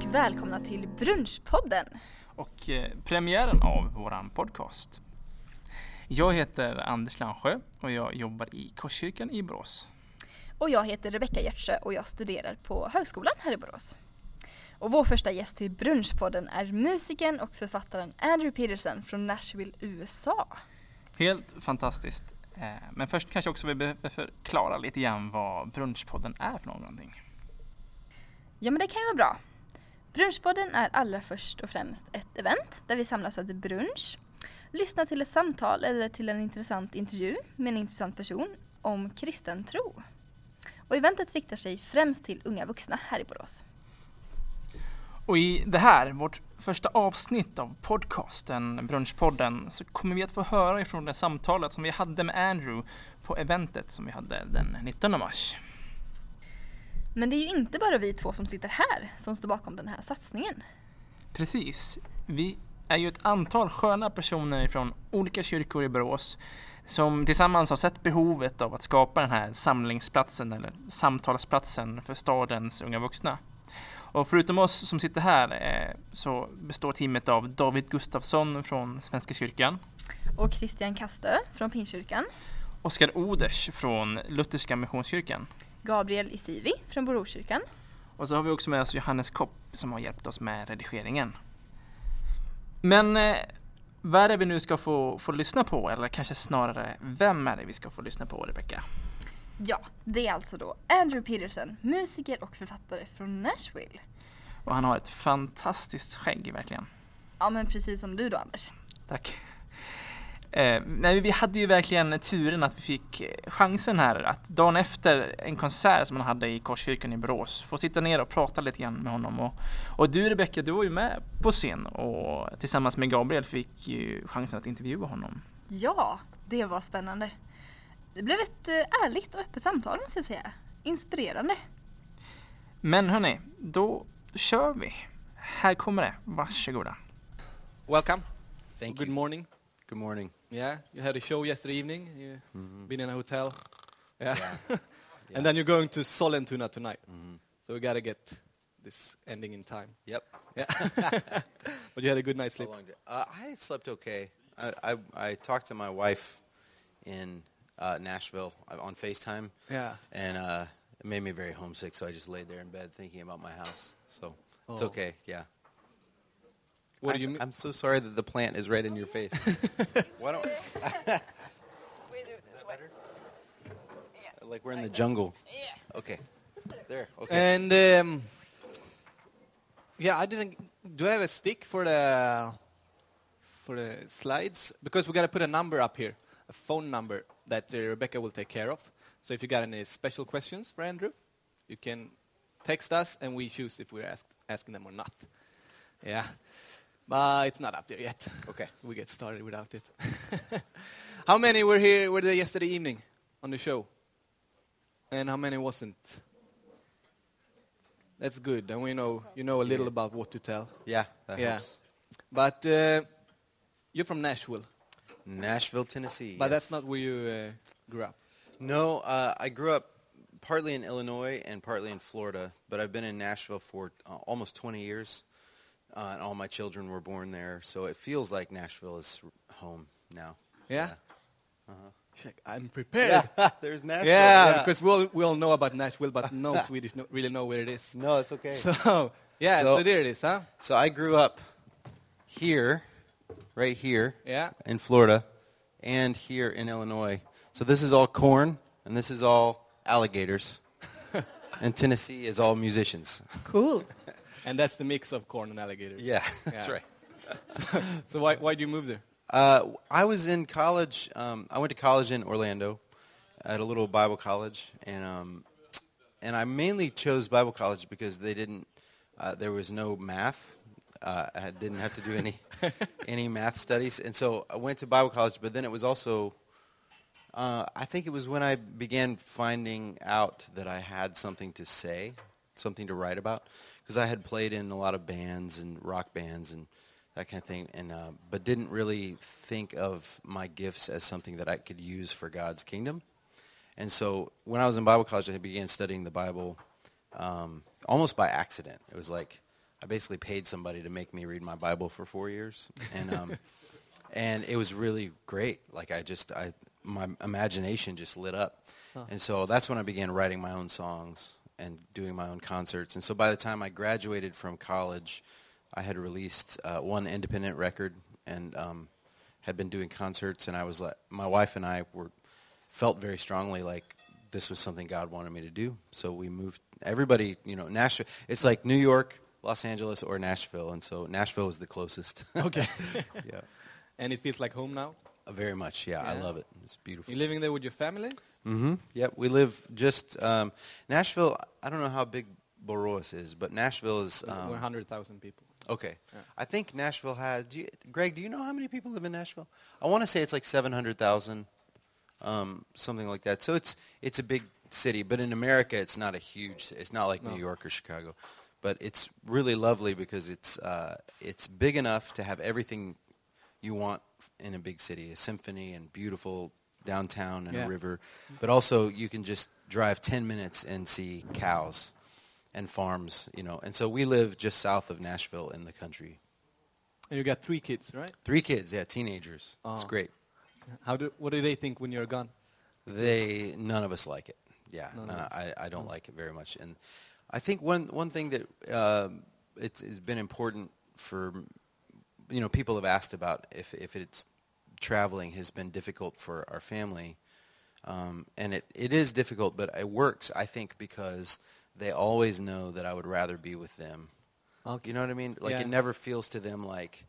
och välkomna till Brunchpodden. och eh, premiären av våran podcast. Jag heter Anders Landsjö och jag jobbar i Korskyrkan i Borås. Och jag heter Rebecka Giertsjö och jag studerar på högskolan här i Borås. Och vår första gäst till Brunchpodden är musikern och författaren Andrew Peterson från Nashville, USA. Helt fantastiskt. Eh, Men först kanske också vi behöver förklara lite grann vad Brunchpodden är för någonting. Ja men det kan ju vara bra. Brunchpodden är allra först och främst ett event där vi samlas och äter brunch, lyssnar till ett samtal eller till en intressant intervju med en intressant person om kristen tro. Och eventet riktar sig främst till unga vuxna här i Borås. Och i det här, vårt första avsnitt av podcasten Brunchpodden, så kommer vi att få höra ifrån det samtalet som vi hade med Andrew på eventet som vi hade den 19 mars. Men det är ju inte bara vi två som sitter här som står bakom den här satsningen. Precis. Vi är ju ett antal sköna personer från olika kyrkor i Borås som tillsammans har sett behovet av att skapa den här samlingsplatsen eller samtalsplatsen för stadens unga vuxna. Och förutom oss som sitter här eh, så består teamet av David Gustafsson från Svenska kyrkan, Och Christian Kastö från Pingstkyrkan, Oskar Oders från Lutherska Missionskyrkan Gabriel Isivi från Boråskyrkan Och så har vi också med oss Johannes Kopp som har hjälpt oss med redigeringen. Men eh, vad är det vi nu ska få, få lyssna på? Eller kanske snarare, vem är det vi ska få lyssna på, Rebecka? Ja, det är alltså då Andrew Peterson, musiker och författare från Nashville. Och han har ett fantastiskt skägg, verkligen. Ja men precis som du då Anders. Tack. Eh, nej, vi hade ju verkligen turen att vi fick eh, chansen här att dagen efter en konsert som han hade i Korskyrkan i Borås få sitta ner och prata lite grann med honom. Och, och du Rebecka, du var ju med på scen och tillsammans med Gabriel fick ju chansen att intervjua honom. Ja, det var spännande. Det blev ett eh, ärligt och öppet samtal måste jag säga. Inspirerande. Men hörni, då kör vi. Här kommer det, varsågoda. Welcome. Thank Good you. morning. Good morning. Yeah, you had a show yesterday evening. You've Mhm. been in a hotel. Yeah. Yeah. and then you're going to Sollentuna tonight. Mhm. So we got to get this ending in time. Yep. Yeah. but you had a good night's sleep. Uh, I slept okay. I, I, I talked to my wife in uh, Nashville uh, on FaceTime, Yeah. and uh, it made me very homesick. So I just laid there in bed thinking about my house. So it's Oh. okay. Yeah. What I, do you mean? I'm so sorry that the plant is right in your face. Why don't? Like we're in the jungle. Yeah. Okay. There. Okay. And um, yeah, I didn't. Do I have a stick for the for the slides? Because we got to put a number up here, a phone number that uh, Rebecca will take care of. So if you got any special questions for Andrew, you can text us, and we choose if we're asked, asking them or not. Yeah, but it's not up there yet. okay. We get started without it. how many were here? Were there yesterday evening on the show? And how many wasn't? That's good. And we know you know a little about what to tell. Yeah. That Yeah. helps. But uh, you're from Nashville, Nashville, Tennessee. but yes. that's not where you uh, grew up. No, uh, I grew up partly in Illinois and partly in Florida, but I've been in Nashville for uh, almost 20 years, uh, and all my children were born there, so it feels like Nashville is home now. Yeah. Uh-huh. Check. I'm prepared. Yeah, there's Nashville. Yeah, because we all, we all know about Nashville, but no Swedish no, really know where it is. no, it's okay. So, So yeah, so, So- there it is, huh? So I grew up here, right here Yeah. in Florida, and here in Illinois. So this is all corn, and this is all alligators, and Tennessee is all musicians. Cool. And that's the mix of corn and alligators. Yeah, that's Yeah. right. So why why do you move there? Uh, I was in college. Um, I went to college in Orlando at a little Bible college, and um, and I mainly chose Bible college because they didn't. Uh, there was no math. Uh, I didn't have to do any any math studies, and so I went to Bible college. But then it was also. Uh, I think it was when I began finding out that I had something to say, something to write about, because I had played in a lot of bands and rock bands and that kind of thing, and uh, but didn't really think of my gifts as something that I could use for God's kingdom. And so when I was in Bible college, I began studying the Bible um, almost by accident. It was like I basically paid somebody to make me read my Bible for four years, and um, and it was really great. Like I just I my imagination just lit up, Huh. and so that's when I began writing my own songs and doing my own concerts. And so by the time I graduated from college, I had released uh, one independent record and um, had been doing concerts. And I was like, my wife and I were felt very strongly like this was something God wanted me to do. So we moved. Everybody, you know, Nashville. It's like New York, Los Angeles, or Nashville, and so Nashville was the closest. Okay. yeah, and it feels like home now. Uh, very much. Yeah, I love it. It's beautiful. You living there with your family? Mm-hmm. Yep, we live just um, Nashville. I don't know how big Borås is, but Nashville is. Um, 100,000 people. okay, Yeah. I think Nashville has. Do you, Greg, do you know how many people live in Nashville? I want to say it's like seven hundred thousand, um, something like that. So it's it's a big city, but in America, it's not a huge. It's not like No. New York or Chicago, but it's really lovely because it's uh, it's big enough to have everything you want in a big city: a symphony and beautiful downtown and Yeah. a river, but also you can just drive ten minutes and see cows and farms, you know. And so we live just south of Nashville in the country. And you got three kids, right? Three kids, yeah, teenagers. It's Oh. great. How do, what do they think when you're gone? They none of us like it. Yeah, no. I, I don't like it very much. And I think one one thing that um it's, it's been important for you know people have asked about if if it's traveling has been difficult for our family, um, and it, it is difficult, but it works. I think because they always know that I would rather be with them. Okay. You know what I mean? Like Yeah. it never feels to them like,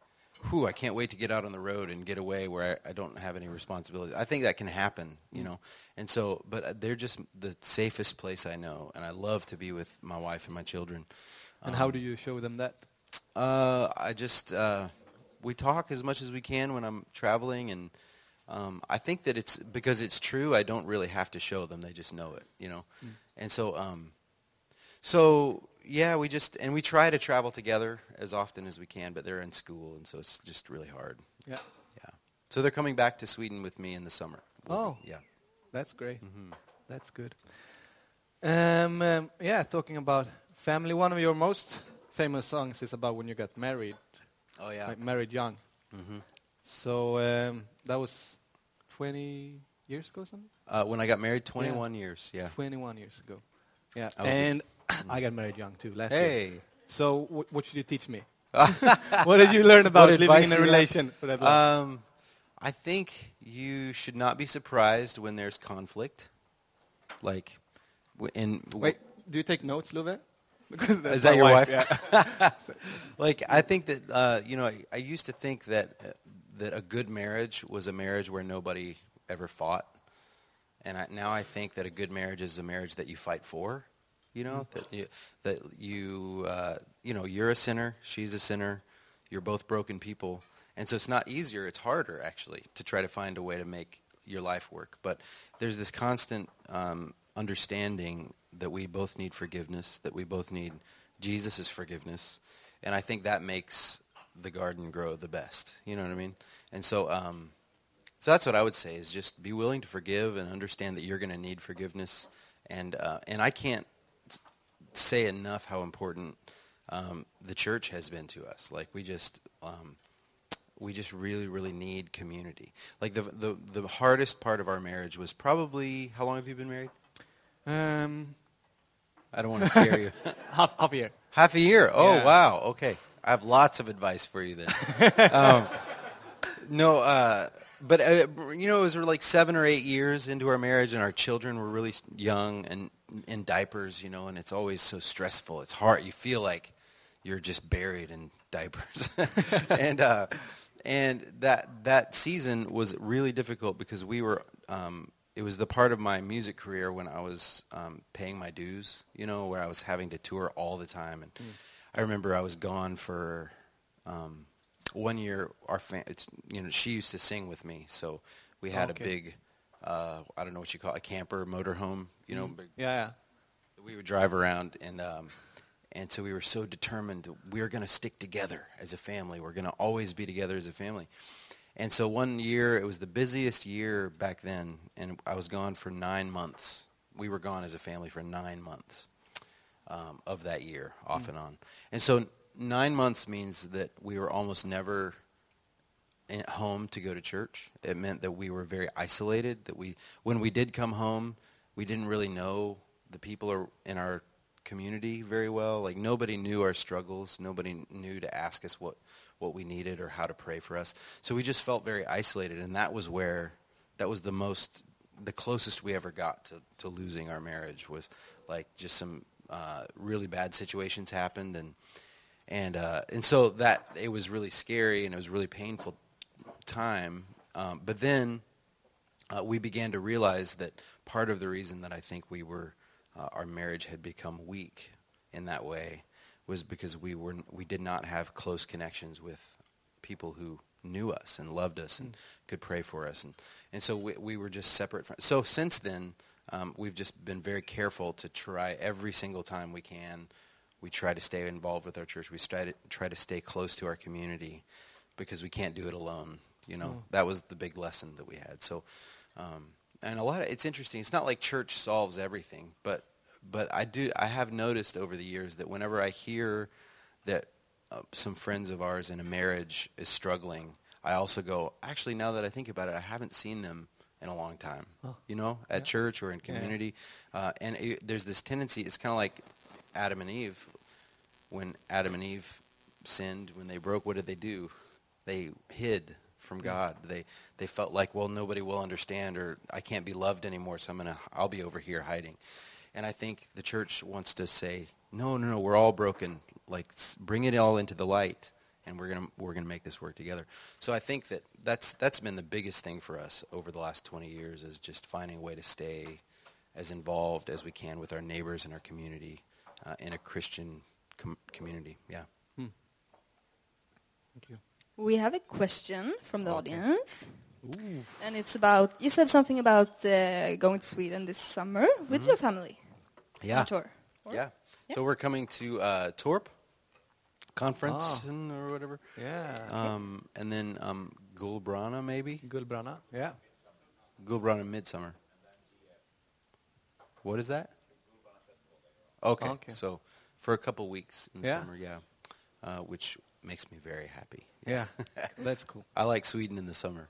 whew, I can't wait to get out on the road and get away where I, I don't have any responsibilities. I think that can happen, you Mm. know. And so, but uh, they're just the safest place I know, and I love to be with my wife and my children. And how Um, do you show them that? Uh, I just uh, we talk as much as we can when I'm traveling, and um, I think that it's because it's true. I don't really have to show them; they just know it, you know. Mm. And so, um, so yeah, we just and we try to travel together as often as we can, but they're in school, and so it's just really hard. Yeah. Yeah. So they're coming back to Sweden with me in the summer. Oh. yeah. That's great. hmm That's good. Um, um, yeah, talking about family, one of your most famous songs is about when you got married, Oh yeah. like married young. hmm So um, that was 20 years ago, something? Uh, when I got married, 21 years. Yeah. 21 years ago. Yeah, I and I got married young too last year. Hey. So wh- what should you teach me? what did you learn about living in a do you have? relation for that long? Um, I think you should not be surprised when there's conflict. Like, w- in Wait, do you take notes, Love? Is that your wife? Yeah. like I think that uh, you know I, I used to think that uh, that a good marriage was a marriage where nobody ever fought, and I, now I think that a good marriage is a marriage that you fight for. You know that you that you uh, you know you're a sinner, she's a sinner, you're both broken people, and so it's not easier; it's harder actually to try to find a way to make your life work. But there's this constant um, understanding that we both need forgiveness, that we both need Jesus' forgiveness, and I think that makes the garden grow the best. You know what I mean? And so, um, so that's what I would say is just be willing to forgive and understand that you're going to need forgiveness. And uh, and I can't say enough how important um, the church has been to us. Like we just um, we just really really need community. Like the the the hardest part of our marriage was probably how long have you been married? Um, I don't want to scare you. half, half a year. Half a year. Oh Yeah. wow. Okay, I have lots of advice for you then. um, no, uh, but uh, you know, it was like seven or eight years into our marriage, and our children were really young and in diapers. You know, and it's always so stressful. It's hard. You feel like you're just buried in diapers, and uh, and that that season was really difficult because we were. Um, it was the part of my music career when I was um, paying my dues, you know, where I was having to tour all the time. And I remember I was gone for um, one year. Our fan, it's you know she used to sing with me, so we had Okay. a big, uh, I don't know what you call it, a camper motorhome, you know, Mm. big, Yeah, yeah. we would drive around and um, and so we were so determined that we're going to stick together as a family. We're going to always be together as a family. And so one year, it was the busiest year back then, and I was gone for nine months. We were gone as a family for nine months um, of that year, off and on. And so nine months means that we were almost never at home to go to church. It meant that we were very isolated. That we, when we did come home, we didn't really know the people in our community very well. Like nobody knew our struggles. Nobody knew to ask us what what we needed or how to pray for us. So we just felt very isolated, and that was where that was the most the closest we ever got to, to losing our marriage was like just some uh, really bad situations happened and and uh, and so that it was really scary and it was really painful time. Um, but then uh, we began to realize that part of the reason that I think we were uh, our marriage had become weak in that way was because we were we did not have close connections with people who knew us and loved us and mm. could pray for us. And and so we, we were just separate from so since then um, we've just been very careful to try every single time we can. We try to stay involved with our church. We try to try to stay close to our community because we can't do it alone you know? Mm. that was the big lesson that we had. So um, and a lot of it's interesting. It's not like church solves everything but but I do I have noticed over the years that whenever I hear that uh, some friends of ours in a marriage is struggling, I also go, actually, now that I think about it, I haven't seen them in a long time. Oh. You know, at yeah. church or in community, yeah. uh, and it, there's this tendency. It's kind of like Adam and Eve. When Adam and Eve sinned, when they broke, what did they do? They hid from God. They they felt like, well, nobody will understand, or I can't be loved anymore, so I'm gonna I'll be over here hiding. And I think the church wants to say, no, no, no, we're all broken. Like, bring it all into the light, and we're gonna we're gonna make this work together. So I think that that's that's been the biggest thing for us over the last 20 years is just finding a way to stay as involved as we can with our neighbors and our community uh, in a Christian com- community. Yeah. Hmm. Thank you. We have a question from the okay. audience. Ooh. And it's about, you said something about uh, going to Sweden this summer with mm -hmm. your family. Yeah. tour. Yeah. yeah. So we're coming to uh, Torp conference oh. or whatever. Yeah. Um, and then um, Gullbranna maybe. Gullbranna. Yeah. Gullbranna Midsummer. What is that? Okay. okay. So for a couple weeks in the yeah. summer, yeah, uh, which makes me very happy. Yeah, that's cool. I like Sweden in the summer.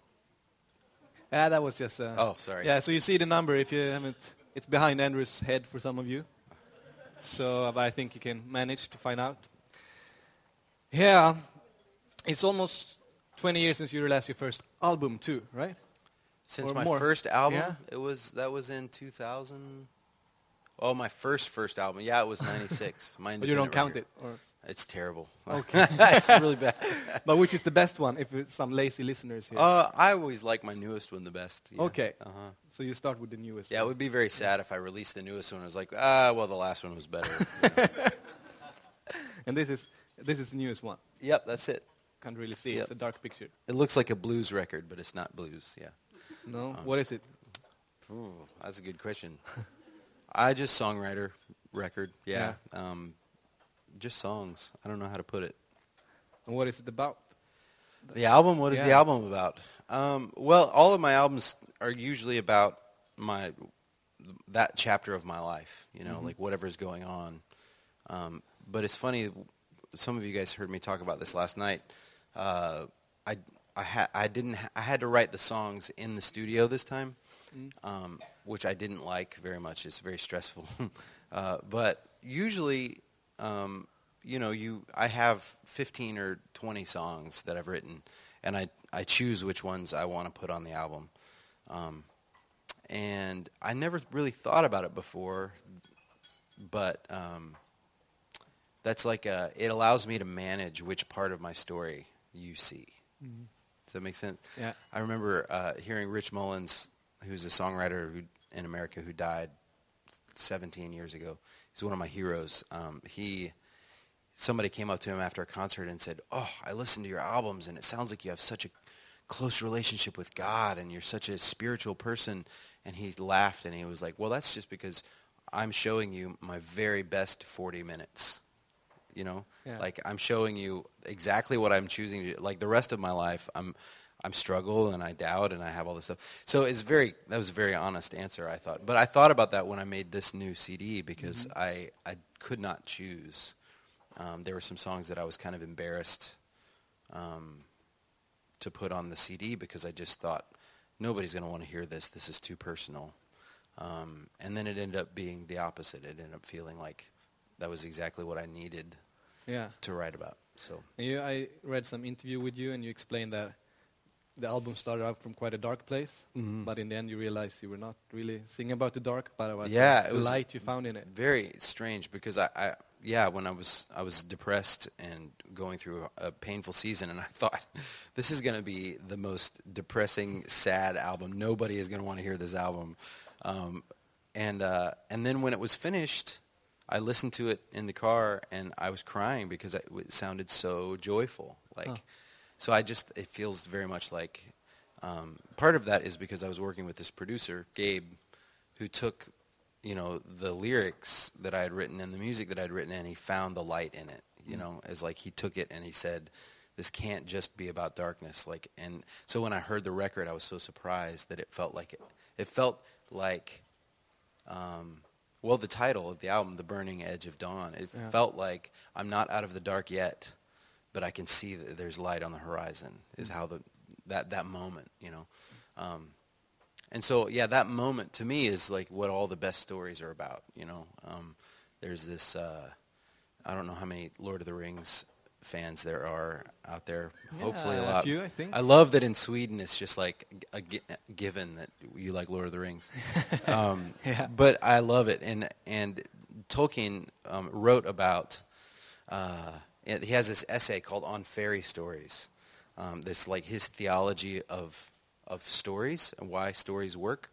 Yeah, that was just. Uh, oh, sorry. Yeah, so you see the number if you haven't. It's behind Andrew's head for some of you. So uh, I think you can manage to find out. Yeah, it's almost 20 years since you released your first album too, right? Since or my more. first album, yeah. it was that was in 2000. Oh, my first first album. Yeah, it was 96. but you don't count it. Or? It's terrible. Okay. it's really bad. but which is the best one, if it's some lazy listeners here? Uh, I always like my newest one the best. Yeah. Okay. Uh-huh. So you start with the newest Yeah, one. it would be very sad if I released the newest one. I was like, ah, well, the last one was better. and this is, this is the newest one? Yep, that's it. Can't really see. Yep. It's a dark picture. It looks like a blues record, but it's not blues, yeah. No? Um, what is it? Ooh, that's a good question. I just songwriter record, yeah. yeah. Um, just songs. I don't know how to put it. And what is it about? The album. What is yeah. the album about? Um, well, all of my albums are usually about my that chapter of my life. You know, mm-hmm. like whatever's going on. Um, but it's funny. Some of you guys heard me talk about this last night. Uh, I I had I didn't ha- I had to write the songs in the studio this time, mm-hmm. um, which I didn't like very much. It's very stressful. uh, but usually um, you know, you I have 15 or 20 songs that I've written, and I I choose which ones I want to put on the album. Um, and I never really thought about it before, but um, that's like a, it allows me to manage which part of my story you see. Mm-hmm. Does that make sense? Yeah. I remember uh, hearing Rich Mullins, who's a songwriter who, in America who died 17 years ago he's one of my heroes. Um, he somebody came up to him after a concert and said, "Oh, I listened to your albums, and it sounds like you have such a close relationship with God, and you're such a spiritual person." And he laughed and he was like, "Well, that's just because I'm showing you my very best 40 minutes." You know, yeah. like I'm showing you exactly what I'm choosing to. Like the rest of my life, I'm I'm struggle and I doubt and I have all this stuff. So it's very that was a very honest answer I thought. But I thought about that when I made this new CD because mm-hmm. I I could not choose Um, there were some songs that I was kind of embarrassed um, to put on the CD because I just thought nobody's going to want to hear this. This is too personal. Um, and then it ended up being the opposite. It ended up feeling like that was exactly what I needed Yeah. to write about. So you, I read some interview with you, and you explained that the album started out from quite a dark place, Mhm. but in the end you realized you were not really singing about the dark, but about Yeah, the light you found in it. very strange because I, I yeah when I was I was depressed and going through a, a painful season and I thought this is going to be the most depressing sad album nobody is going to want to hear this album um, and uh, and then when it was finished I listened to it in the car and I was crying because it, it sounded so joyful like. So I just it feels very much like um, part of that is because I was working with this producer Gabe who took you know the lyrics that I had written and the music that I'd written and he found the light in it you know as like he took it and he said this can't just be about darkness. Like and so when I heard the record I was so surprised that it felt like it it felt like um, well the title of the album the burning edge of dawn it Yeah. felt like I'm not out of the dark yet but I can see that there's light on the horizon is how the that that moment you know? Um, and so yeah that moment to me is like what all the best stories are about you know? Um, there's this uh, i don't know how many lord of the rings fans there are out there. Hopefully a Yeah, a lot few, I think. i love that in sweden it's just like a, gi- given that you like lord of the rings. Um, Yeah. but i love it. And and tolkien um, wrote about uh, he has this essay called on fairy stories um, this like his theology of of stories and why stories work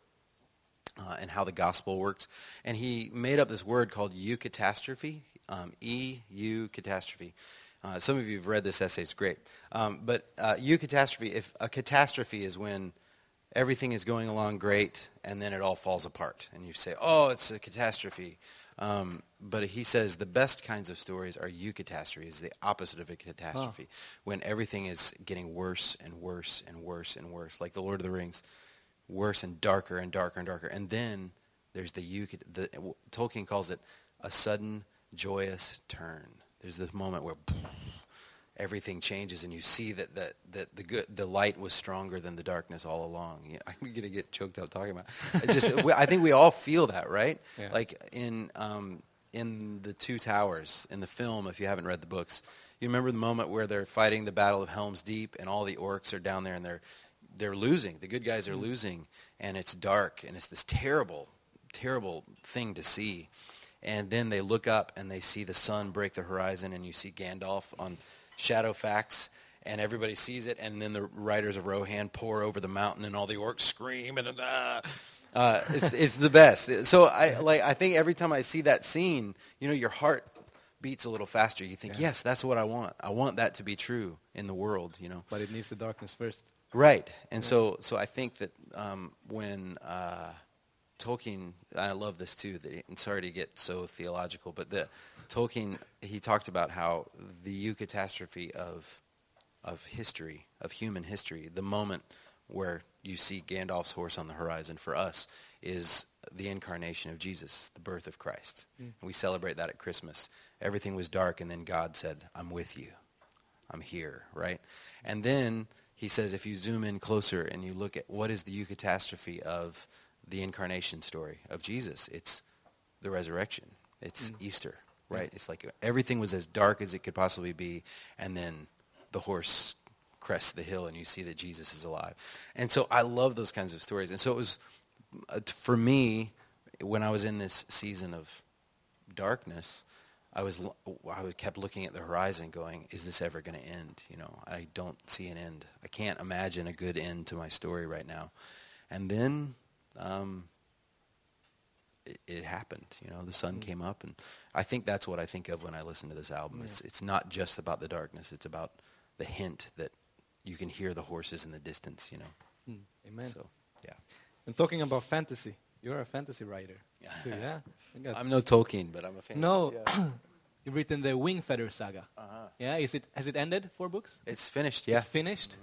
uh, and how the gospel works. And he made up this word called eucatastrophe um, e-u catastrophe. Uh, some of you have read this essay it's great. Um, but uh, eucatastrophe if a catastrophe is when everything is going along great and then it all falls apart and you say oh it's a catastrophe um, but he says the best kinds of stories are eucatastrophes the opposite of a catastrophe. When everything is getting worse and worse and worse and worse like the lord of the rings worse and darker and darker and darker. And then there's the eucat the tolkien calls it a sudden joyous turn. There's this moment where everything changes and you see that, that, that the good the light was stronger than the darkness all along. You know, I'm gonna get choked up talking about. It. Just I think we all feel that, right? Yeah. Like in um, in the Two Towers in the film, if you haven't read the books, you remember the moment where they're fighting the Battle of Helm's Deep and all the orcs are down there and they're they're losing. The good guys are losing and it's dark and it's this terrible terrible thing to see. And then they look up and they see the sun break the horizon and you see Gandalf on Shadowfax and everybody sees it and then the riders of Rohan pour over the mountain and all the orcs scream and uh, uh, it's, it's the best. So I like I think every time I see that scene, you know, your heart beats a little faster. You think, Yeah. yes, that's what I want. I want that to be true in the world, you know. But it needs the darkness first. Right, and so so I think that um, when uh, Tolkien, I love this too. That he, and sorry to get so theological, but the Tolkien he talked about how the eucatastrophe of of history, of human history, the moment where you see Gandalf's horse on the horizon for us is the incarnation of Jesus, the birth of Christ. Mm. And we celebrate that at Christmas. Everything was dark, and then God said, "I'm with you." I'm here, right? And then he says, if you zoom in closer and you look at what is the eucatastrophe of the incarnation story of Jesus, it's the resurrection. It's Easter, right? It's like everything was as dark as it could possibly be, and then the horse crests the hill and you see that Jesus is alive. And so I love those kinds of stories. And so it was, uh, for me, when I was in this season of darkness, I was I was kept looking at the horizon, going, "Is this ever going to end?" You know, I don't see an end. I can't imagine a good end to my story right now. And then um, it, it happened. You know, the sun came up, and I think that's what I think of when I listen to this album. It's it's not just about the darkness; it's about the hint that you can hear the horses in the distance. You know, Mm. Amen. so yeah. And talking about fantasy, you're a fantasy writer. Yeah. too, yeah. I'm no Tolkien, but I'm a fan. No, Yeah. you've written the Wingfeather saga. Uh-huh. Yeah, is it has it ended? Four books? It's finished. Yeah. It's finished.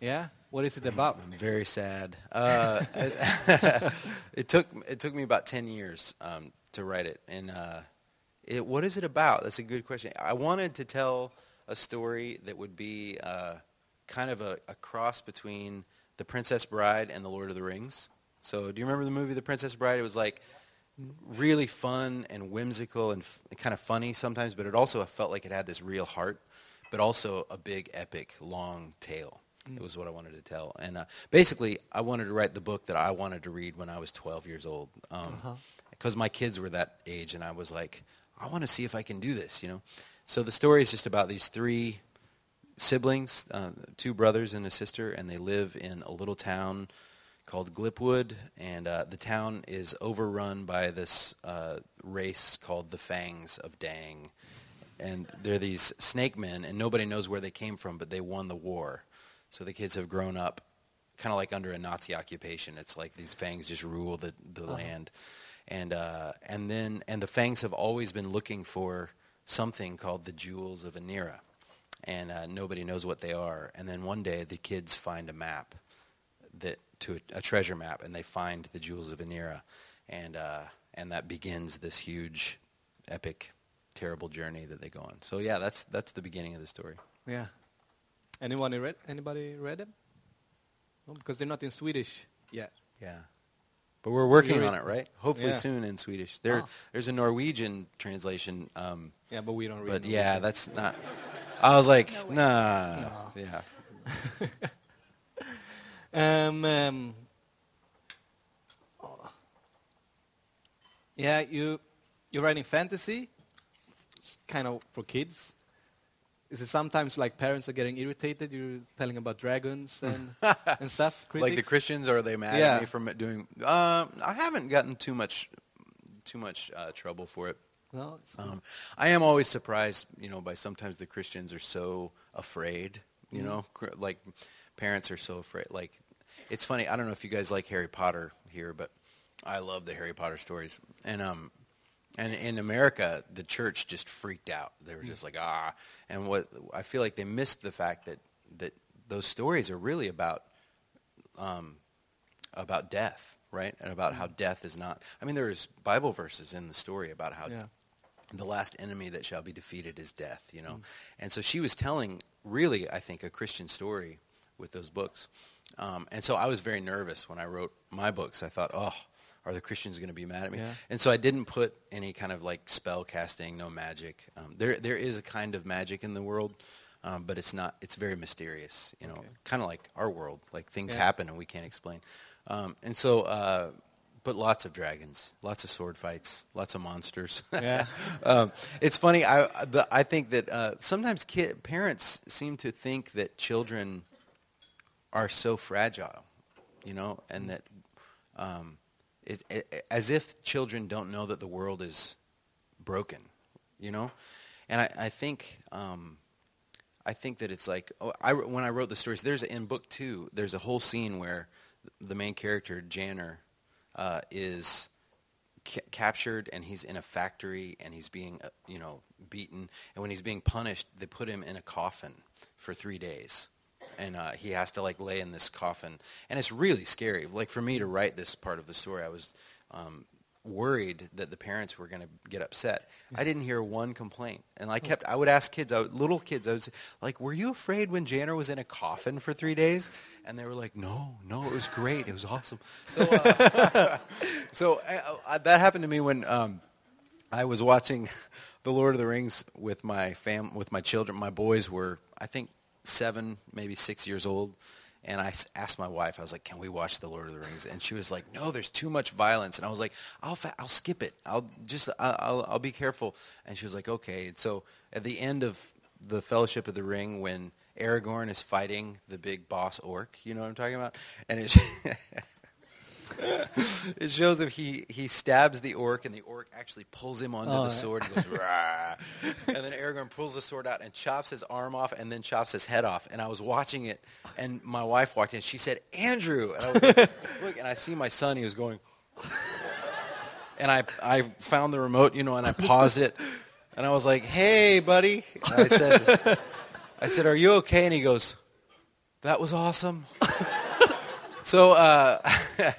Yeah. What is it about? I'm very sad. Uh, it, it took it took me about ten years um, to write it, and uh, it, what is it about? That's a good question. I wanted to tell a story that would be uh, kind of a, a cross between The Princess Bride and The Lord of the Rings. So do you remember the movie The Princess Bride? It was like really fun and whimsical and f- kind of funny sometimes, but it also felt like it had this real heart, but also a big epic long tale. It was what I wanted to tell. And uh, basically, I wanted to write the book that I wanted to read when I was 12 years old. Because my kids were that age, and I was like, I want to see if I can do this, you know? So the story is just about these three siblings, uh, two brothers and a sister, and they live in a little town called Glipwood, and uh, the town is overrun by this uh, race called the Fangs of Dang. And they're these snake men, and nobody knows where they came from, but they won the war. So the kids have grown up kind of like under a Nazi occupation. It's like these Fangs just rule the, the land. And, uh, and then, and the Fangs have always been looking for something called the Jewels of Anniera. And uh, nobody knows what they are. And then one day the kids find a map that to a, a treasure map, and they find the jewels of Anniera, and uh, and that begins this huge, epic, terrible journey that they go on. So yeah, that's that's the beginning of the story. Yeah. Anyone read? Anybody read them? No, because they're not in Swedish yet. Yeah, but we're working You're on it, right? Hopefully Yeah. soon in Swedish. There, Ah. there's a Norwegian translation, um, Yeah, but we don't read. but Norwegian. yeah, that's not. I was like, No nah, No. yeah. Um, um, oh. yeah, you you're writing fantasy, It's kind of for kids. Is it sometimes like parents are getting irritated? You're telling about dragons and and stuff. Like the? Christians, are they mad Yeah. at me for doing? Um, I haven't gotten too much, too much uh, trouble for it. No. Um, I am always surprised, you know, by sometimes the Christians are so afraid, you Mm. know, cr- like parents are so afraid. Like, it's funny. I don't know if you guys like Harry Potter here, but I love the Harry Potter stories. And um, and in America, the church just freaked out. They were just like ah. And what I feel like they missed the fact that that those stories are really about um, about death, right? And about how death is not. I mean, there's Bible verses in the story about how Yeah. the last enemy that shall be defeated is death, you know. And so she was telling, really, I think, a Christian story with those books. Um, and so I was very nervous when I wrote my books. I thought, oh, are the Christians going to be mad at me? Yeah. And so I didn't put any kind of like spell casting, no magic. Um, there, there is a kind of magic in the world, um, but it's not. It's very mysterious, you know, Okay. kind of like our world. Like things Yeah. happen and we can't explain. Um, and so, uh, but lots of dragons, lots of sword fights, lots of monsters. Yeah. um, it's funny. I the, I think that uh, sometimes kid, parents seem to think that children are so fragile, you know, and that um, it, it, as if children don't know that the world is broken, you know, and I, I think um, I think that it's like oh, I, when I wrote the stories. There's in book two. There's a whole scene where the main character Janner uh, is ca- captured and he's in a factory and he's being uh, you know beaten and when he's being punished they put him in a coffin for three days and uh, he has to like lay in this coffin. And it's really scary. Like for me to write this part of the story i was um, worried that the parents were going to get upset. I didn't hear one complaint. And i kept i would ask kids I would, little kids i was like were you afraid when janner was in a coffin for three days? And they were like no no it was great. It was awesome. So uh, so uh, uh, that happened to me when um, I was watching The Lord of the Rings with my fam, with my children. My boys were, I think, seven, maybe six years old. And I asked my wife, I was like, "Can we watch The Lord of the Rings?" And she was like, "No, there's too much violence." And I was like, "I'll fa- I'll skip it. I'll just I'll, I'll I'll be careful." And she was like, "Okay." And so at the end of the Fellowship of the Ring, when Aragorn is fighting the big boss orc, you know what I'm talking about, and it. it shows him he, he stabs the orc and the orc actually pulls him onto Oh, the sword and goes Rah! and then Aragorn pulls the sword out and chops his arm off and then chops his head off. And I was watching it and my wife walked in she said Andrew. And I was like look and I see my son he was going and I I found the remote you know and I paused it. And I was like hey buddy. And I said I said are you okay? And he goes that was awesome so uh,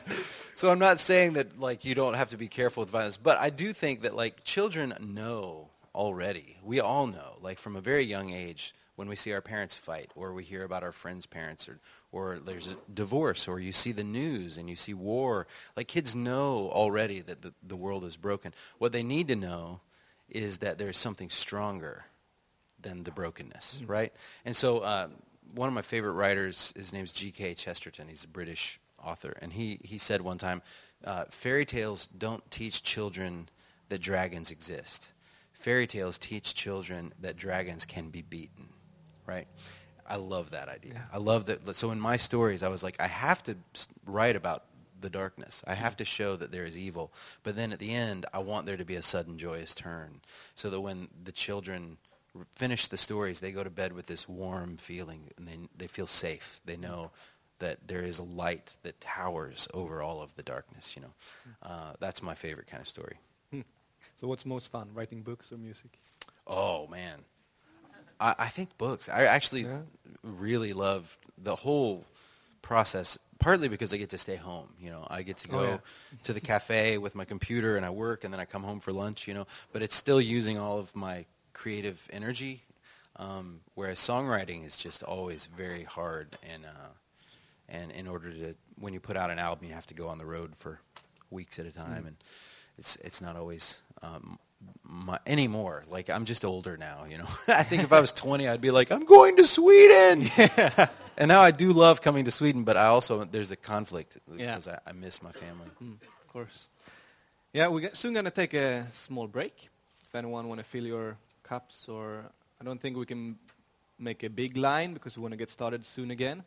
so I'm not saying that like you don't have to be careful with violence, but I do think that like children know already. We all know, like from a very young age, when we see our parents fight, or we hear about our friends' parents, or or there's a divorce, or you see the news and you see war. Like kids know already that the, the world is broken. What they need to know is that there's something stronger than the brokenness, Mm. right? And so um, one of my favorite writers, his name's G.K. Chesterton. He's a British author, and he he said one time, uh, fairy tales don't teach children that dragons exist. Fairy tales teach children that dragons can be beaten, right? I love that idea. Yeah. I love that. So in my stories, I was like, I have to write about the darkness. I have to show that there is evil. But then at the end, I want there to be a sudden joyous turn, so that when the children finish the stories, they go to bed with this warm feeling, and they they feel safe. They know that there is a light that towers over all of the darkness. You know, uh, that's my favorite kind of story. So what's most fun, writing books or music? Oh man, I, I think books. I actually Yeah. really love the whole process. Partly because I get to stay home. You know, I get to Oh, go yeah. to the cafe with my computer and I work, and then I come home for lunch. You know, but it's still using all of my creative energy. Um, whereas songwriting is just always very hard, and uh, and in order to when you put out an album, you have to go on the road for weeks at a time, Mm. and it's it's not always um, my, anymore. Like I'm just older now, you know. I think if I was 20, I'd be like, I'm going to Sweden. and now I do love coming to Sweden, but I also there's a conflict Yeah. because I, I miss my family. Mm, of course. Yeah, we're soon going to take a small break. If anyone want to fill your cups, or I don't think we can make a big line because we want to get started soon again.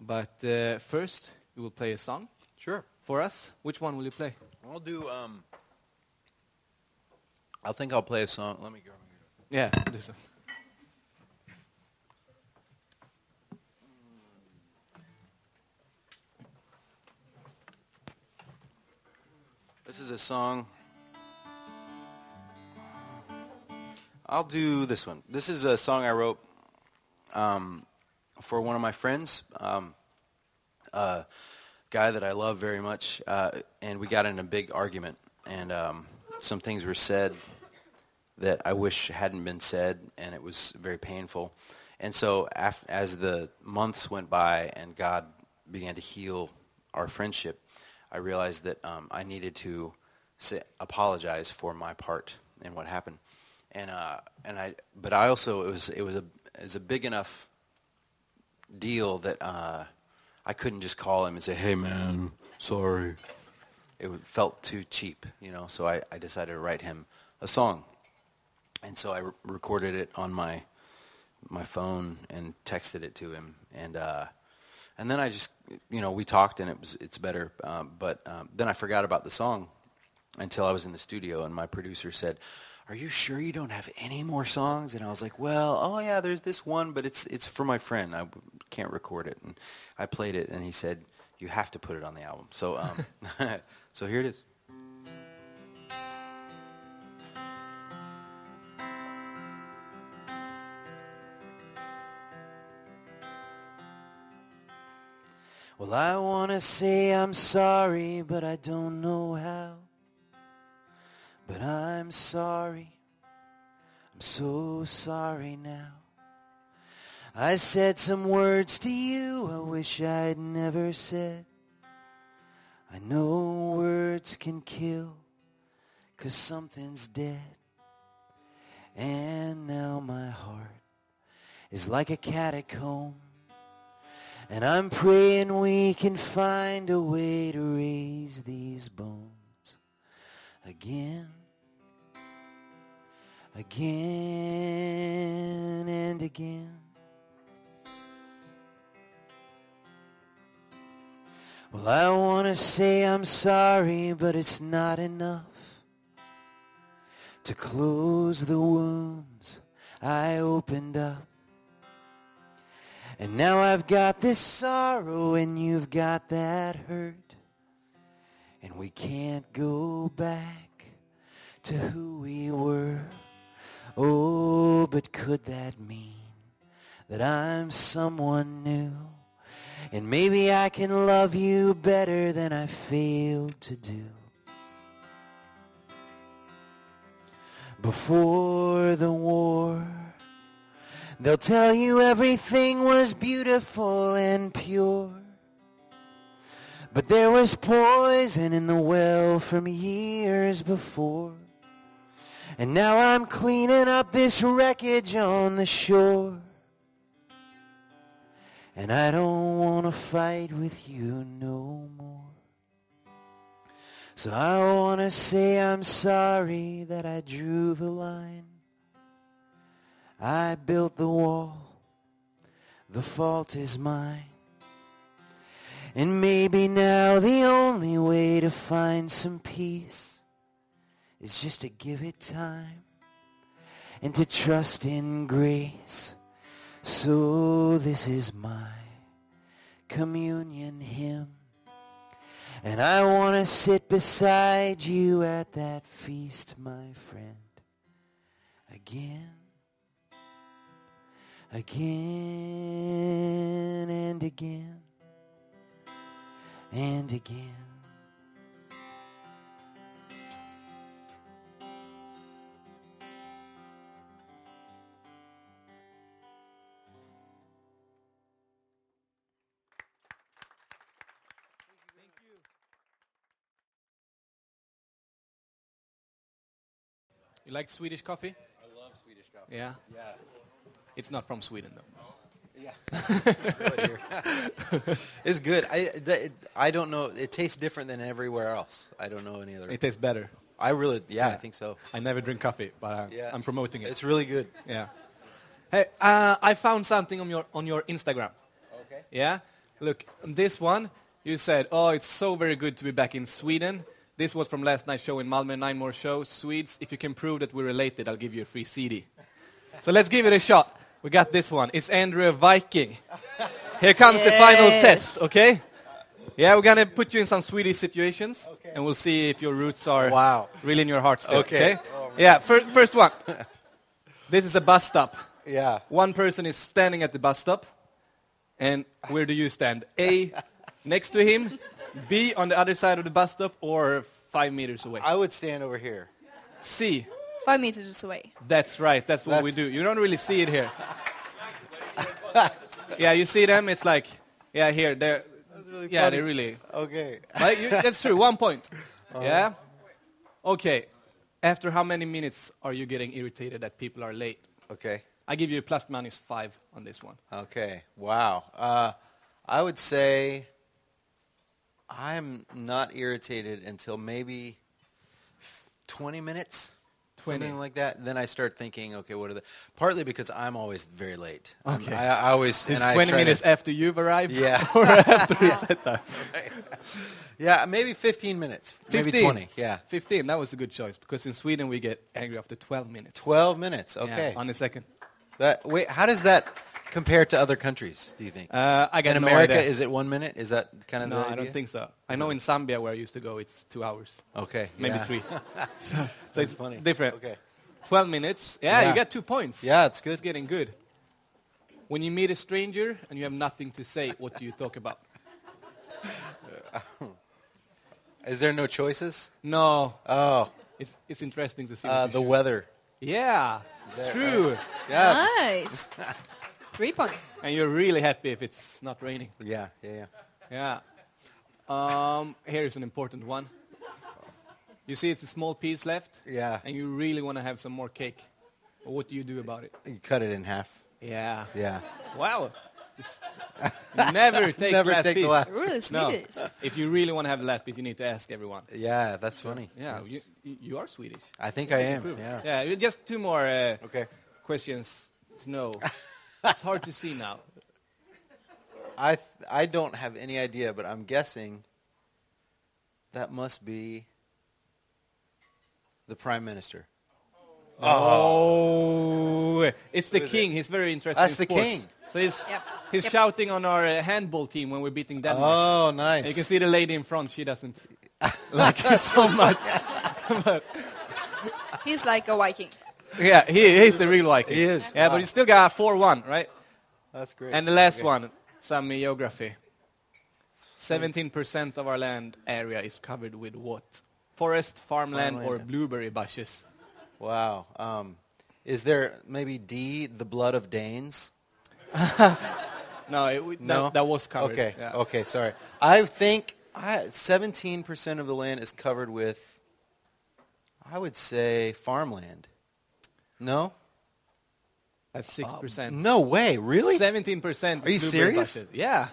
But uh, first, you will play a song Sure. for us. Which one will you play? I'll do. Um, I think I'll play a song. Let me go. Yeah, do so. This is a song. I'll do this one. This is a song I wrote um, for one of my friends, um, a guy that I love very much, uh, and we got in a big argument, and um, some things were said that I wish hadn't been said, and it was very painful. And so, as the months went by and God began to heal our friendship, I realized that um, I needed to say, apologize for my part in what happened. And uh, and I, but I also it was it was a it was a big enough deal that uh, I couldn't just call him and say, "Hey, man, sorry." It felt too cheap, you know. So I, I decided to write him a song, and so I re- recorded it on my my phone and texted it to him, and uh, and then I just you know we talked and it was it's better, um, but um, then I forgot about the song until I was in the studio and my producer said, "Are you sure you don't have any more songs?" And I was like, "Well, oh yeah, there's this one, but it's it's for my friend. I can't record it." And I played it, and he said, "You have to put it on the album." So um, so here it is. Well, I want to say I'm sorry, but I don't know how. But I'm sorry. I'm so sorry now. I said some words to you I wish I'd never said. I know words can kill, 'cause something's dead. And now my heart is like a catacomb. And I'm praying we can find a way to raise these bones again, again and again. Well, I want to say I'm sorry, but it's not enough to close the wounds I opened up. And now I've got this sorrow and you've got that hurt. And we can't go back to who we were. Oh, but could that mean that I'm someone new? And maybe I can love you better than I failed to do. Before the war, they'll tell you everything was beautiful and pure. But there was poison in the well from years before. And now I'm cleaning up this wreckage on the shore. And I don't want to fight with you no more. So I want to say I'm sorry that I drew the line. I built the wall. The fault is mine. And maybe now the only way to find some peace is just to give it time and to trust in grace. So this is my communion hymn. And I want to sit beside you at that feast, my friend. Again, again, and again, and again. You like Swedish coffee? I love Swedish coffee. Yeah. Yeah. It's not from Sweden though. Yeah. it's good. I, th- I don't know. It tastes different than everywhere else. I don't know any other. It tastes better. I really, yeah, I think so. I never drink coffee, but uh, Yeah. I'm promoting it. It's really good. yeah. Hey, uh, I found something on your on your Instagram. Okay. Yeah. Look, on this one you said, "Oh, it's so very good to be back in Sweden." This was from last night's show in Malmö. Nine more shows. Swedes, if you can prove that we're related, I'll give you a free CD. so let's give it a shot. We got this one. It's Andrew Viking. Here comes the final test. Okay. Yeah, we're gonna put you in some Swedish situations, Okay. and we'll see if your roots are Wow. really in your heart still. Okay. Okay. Oh, yeah. Fir- first one. this is a bus stop. Yeah. One person is standing at the bus stop, and where do you stand? A, next to him, B, on the other side of the bus stop, or five meters away? I would stand over here. C, Five meters away. that's right, that's what we do. You don't really see it here. yeah, you see them, it's like, yeah, here, they're, That's really yeah, funny. they really, Okay. but you, that's true, one point. Yeah? Okay, after how many minutes are you getting irritated that people are late? Okay. I give you a plus minus five on this one. Okay. Wow. Uh, I would say I'm not irritated until maybe 20 minutes. 20. Something like that. Then I start thinking, okay, what are the... Partly because I'm always very late. Okay. I, I always... It's and I 20 try to- minutes after you've arrived? Yeah. or after we said that? yeah, maybe 15 minutes. Maybe 15. 20. Yeah. 15, that was a good choice because in Sweden we get angry after 12 minutes. 12 minutes. Yeah, Okay. on the second. that, wait, how does that compare to other countries, do you think? Uh, I got In no America, idea. is it one minute? Is that kind of no, the I don't think so. I know in Zambia where I used to go, it's two hours, Okay. maybe yeah. three. so so it's funny. different. Okay. 12 minutes. Yeah, Yeah. you get two points. Yeah, it's good. It's getting good. When you meet a stranger and you have nothing to say, what do you talk about? Is there no choices? No, Oh, it's, it's interesting to see. uh, what the choose. weather. Yeah, it's There. true. Yeah. Nice. Three points. And you're really happy if it's not raining. Yeah, yeah, yeah. Yeah. Um, here's an important one. You see it's a small piece left, Yeah. and you really want to have some more cake. Well, what do you do about it? You cut it in half. Yeah. Yeah. Wow. Just never take Never last take the piece. last- Really No. If you really want to have the last piece, you need to ask everyone. Yeah, that's funny. Yeah, Yes. you, you you are Swedish. I think I am. Yeah. Yeah, just two more uh, Okay. questions to know. it's hard to see now. I th- I don't have any idea, but I'm guessing that must be the prime minister. Oh, it's the Who is king. He's very interested That's in the king. So he's Yep. he's Yep. shouting on our uh, handball team when we're beating Denmark. Oh, nice. And you can see the lady in front. She doesn't like it so much. He's like a Viking. Yeah, he he's the real Viking. He is. Yeah, Wow. but you still got four one, right? That's great. And the last Okay. one, some geography. 17% of our land area is covered with what? Forest, farmland, or blueberry bushes. Wow. Um, is there maybe D, the blood of Danes? No, it, w- No, that, that was covered. Okay. yeah. Okay. Sorry. I think I, 17% of the land is covered with. I would say farmland. No. That's 6%. No way. Really? 17% Are you serious? bushes. Yeah.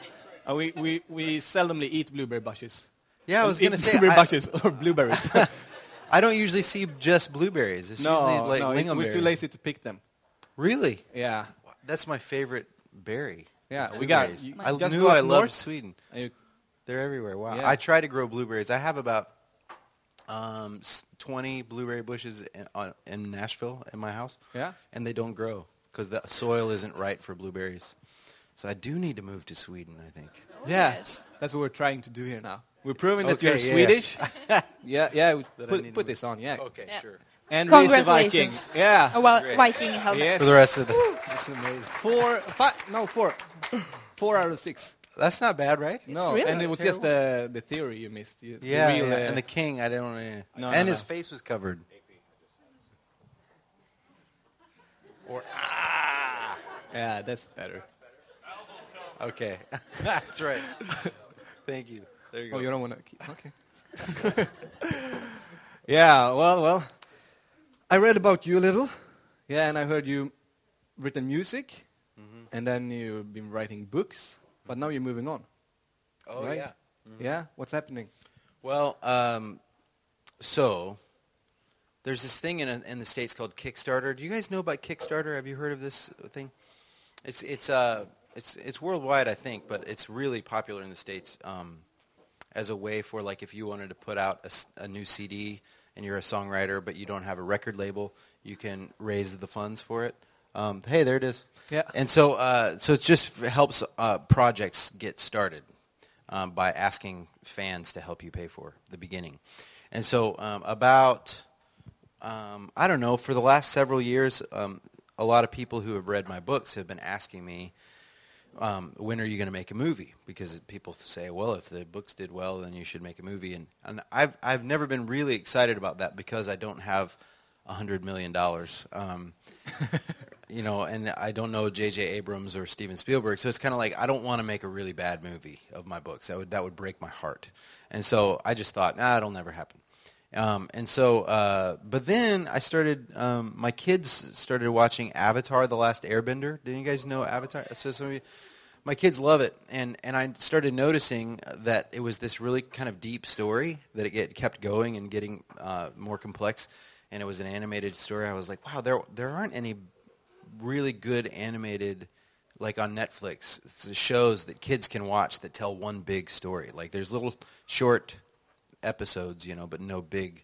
Uh, we, we, we seldomly eat blueberry bushes. Yeah, I was Eat gonna say. blueberry I, bushes or blueberries. I don't usually see just blueberries. It's no, usually like no, it- we're too lazy to pick them. Really? Yeah. That's my favorite berry. Yeah, we got- you I knew I loved. Sweden. You- They're everywhere. Wow. Yeah. I try to grow blueberries. I have about um, 20 blueberry bushes in, on, in Nashville in my house, yeah. and they don't grow because the soil isn't right for blueberries. So I do need to move to Sweden, I think. Yeah. yes. That's what we're trying to do here now. We're proving that you're yeah. Swedish. yeah, yeah. we Put, put this on, yeah. Okay, Yeah. sure. And raise a Viking. Congratulations. Yeah. A wi- Great. Viking helmet. Yes. For the rest of the, this is amazing. Four, five, no, four. Four out of six. That's not bad, right? no, really and it was just the, the theory you missed. You, the Yeah, real, yeah. uh, and the king, I don't. Uh, No, and no, his no. face was covered. Or ah, yeah, that's better. Okay, that's right. Thank you. There you go. Oh, you don't want to keep, okay. yeah, well, well. I read about you a little. Yeah, and I heard you written music, Mm-hmm. and then you've been writing books, but now you're moving on. oh right? yeah. Yeah, what's happening? Well, um, so there's this thing in, in the states called Kickstarter. Do you guys know about Kickstarter? Have you heard of this thing? It's it's uh it's it's worldwide, I think, but it's really popular in the states um, as a way for like if you wanted to put out a new CD and you're a songwriter, but you don't have a record label, you can raise the funds for it. Um, hey, there it is. Yeah. And so, uh, so it just helps uh, projects get started um, by asking fans to help you pay for the beginning. And so, um, about um, I don't know, for the last several years, um, a lot of people who have read my books have been asking me, um, when are you going to make a movie? Because people say, well, if the books did well, then you should make a movie. And, and I've, I've never been really excited about that because I don't have a $100 million. Um, you know, and I don't know J.J. Abrams or Steven Spielberg, so it's kind of like I don't want to make a really bad movie of my books. That would that would break my heart. And so I just thought, nah, it'll never happen. Um, and so, uh, but then I started. Um, my kids started watching Avatar: The Last Airbender. Did you guys know Avatar? So some of you, my kids love it, and and I started noticing that it was this really kind of deep story that it kept going and getting uh, more complex, and it was an animated story. I was like, wow, there there aren't any really good animated like on Netflix shows that kids can watch that tell one big story like there's little short episodes you know but no big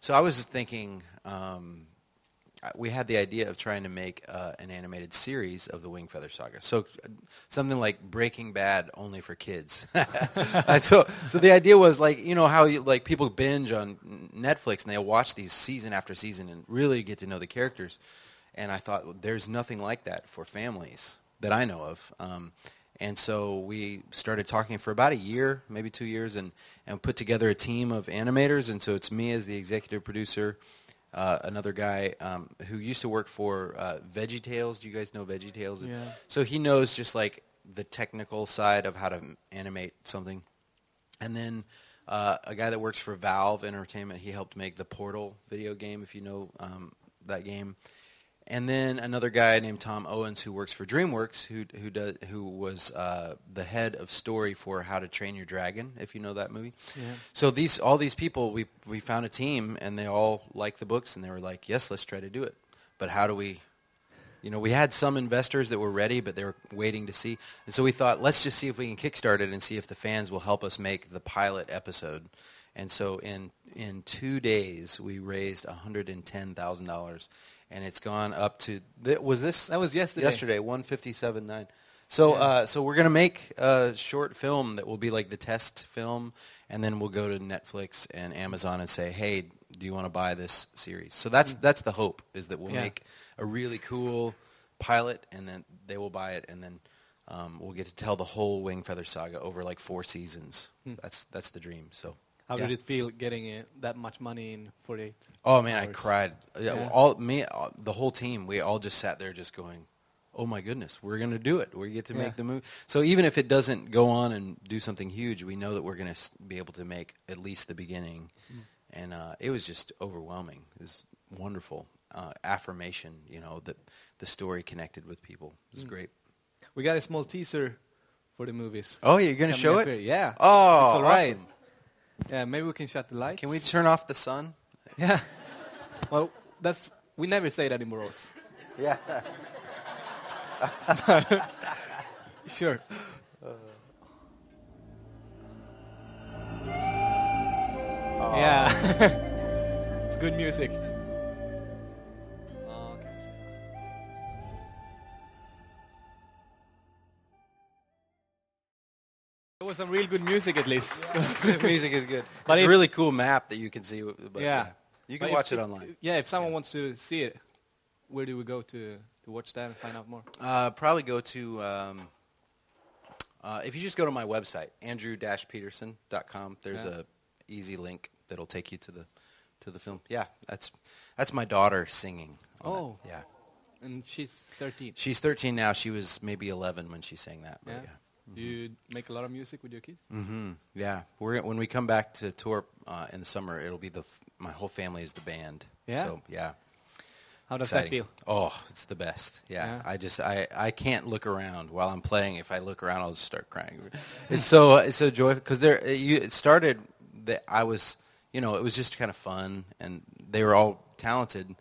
so I was thinking um, we had the idea of trying to make uh, an animated series of the Wingfeather Saga. So uh, something like Breaking Bad only for kids. So, so the idea was like you know how you, like people binge on Netflix and they watch these season after season and really get to know the characters. And I thought well, there's nothing like that for families that I know of. Um, and so we started talking for about a year, maybe two years, and, and put together a team of animators. And so it's me as the executive producer, uh, another guy um, who used to work for uh, VeggieTales. Do you guys know VeggieTales? Yeah. So he knows just like the technical side of how to animate something. And then uh, a guy that works for Valve Entertainment, he helped make the Portal video game, if you know um, that game. And then another guy named Tom Owens who works for DreamWorks, who who does who was uh, the head of story for How to Train Your Dragon, if you know that movie. Yeah. So these all these people, we we found a team, and they all liked the books, and they were like, "Yes, let's try to do it." But how do we? You know, we had some investors that were ready, but they were waiting to see. And so we thought, let's just see if we can kickstart it and see if the fans will help us make the pilot episode. And so in in two days, we raised one hundred and ten thousand dollars, and it's gone up to th- was this That was yesterday. yesterday one fifty seven nine. So uh, so we're gonna make a short film that will be like the test film, and then we'll go to Netflix and Amazon and say, hey, do you want to buy this series? So that's that's the hope is that we'll Yeah. make a really cool pilot, and then they will buy it, and then um, we'll get to tell the whole Wingfeather saga over like four seasons. Hmm. That's that's the dream. So. How yeah. did it feel getting uh, that much money in 48? Oh man, I cried. Yeah. All me, all, the whole team. We all just sat there, just going, "Oh my goodness, we're gonna do it. We get to Yeah. make the movie." So even if it doesn't go on and do something huge, we know that we're gonna be able to make at least the beginning. Mm. And uh, it was just overwhelming. It was wonderful uh, affirmation. You know that the story connected with people. It was Mm. great. We got a small teaser for the movies. Oh, you're gonna show it? here. Yeah. Oh, It's all right. awesome. Yeah, maybe we can shut the lights. Can we turn off the sun? Yeah. well, that's we never say that in Borås. Yeah. Sure. Uh. Yeah. it's good music. Was some real good music at least. the music is good. But it's a really cool map that you can see. But Yeah. You But can if- watch it online. Yeah, if someone wants to see it, where do we go to, to watch that and find out more? Uh, probably go to, um, uh, if you just go to my website, andrew-peterson.com, there's Yeah. a easy link that'll take you to the to the film. Yeah, that's that's my daughter singing. Oh. Yeah. And she's 13. She's 13 now. She was maybe 11 when she sang that. but Yeah. Yeah. Do you make a lot of music with your kids? Mm-hmm. Yeah, we're when we come back to tour uh, in the summer, it'll be the f- my whole family is the band. Yeah? So yeah, How does exciting. that feel? Oh, it's the best. Yeah. Yeah. I just I, I can't look around while I'm playing. If I look around, I'll just start crying. it's so it's so joyful because there it, you, it started that I was you know it was just kind of fun and they were all talented,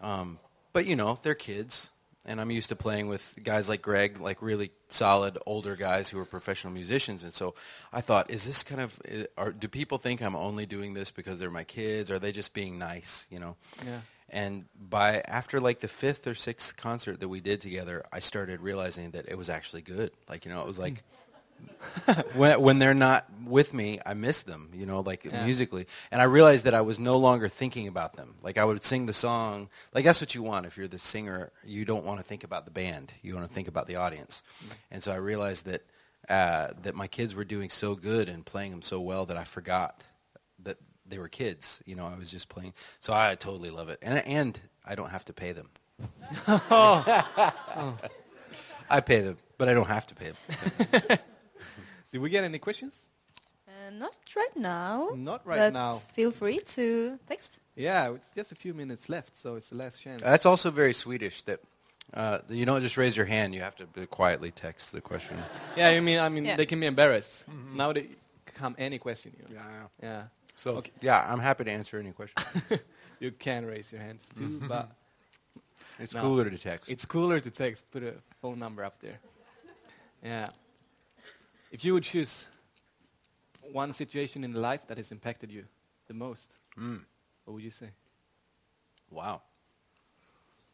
um, but you know they're kids and I'm used to playing with guys like Greg, like really solid older guys who are professional musicians. And so I thought, is this kind of, are, do people think I'm only doing this because they're my kids? Are they just being nice, you know? Yeah. And by after like the fifth or sixth concert that we did together, I started realizing that it was actually good. Like you know, it was like hmm. when when they're not with me, I miss them. You know, like Yeah. musically. And I realized that I was no longer thinking about them. Like I would sing the song. Like that's what you want if you're the singer. You don't want to think about the band. You want to think about the audience. And so I realized that uh, that my kids were doing so good and playing them so well that I forgot that they were kids. You know, I was just playing. So I totally love it, and and I don't have to pay them. I pay them, but I don't have to pay them. Did we get any questions? Uh, not right now. Not right but now. Feel free to text. Yeah, it's just a few minutes left, so it's the last chance. That's also very Swedish. That uh, you don't just raise your hand; you have to b- quietly text the question. yeah, I mean, I mean, Yeah. they can be embarrassed. Now they come any question. You know. Yeah. Yeah. So Okay. yeah, I'm happy to answer any question. You can raise your hands too, but It's No. cooler to text. it's cooler to text. Put a phone number up there. Yeah. If you would choose one situation in life that has impacted you the most, Mm. what would you say? Wow.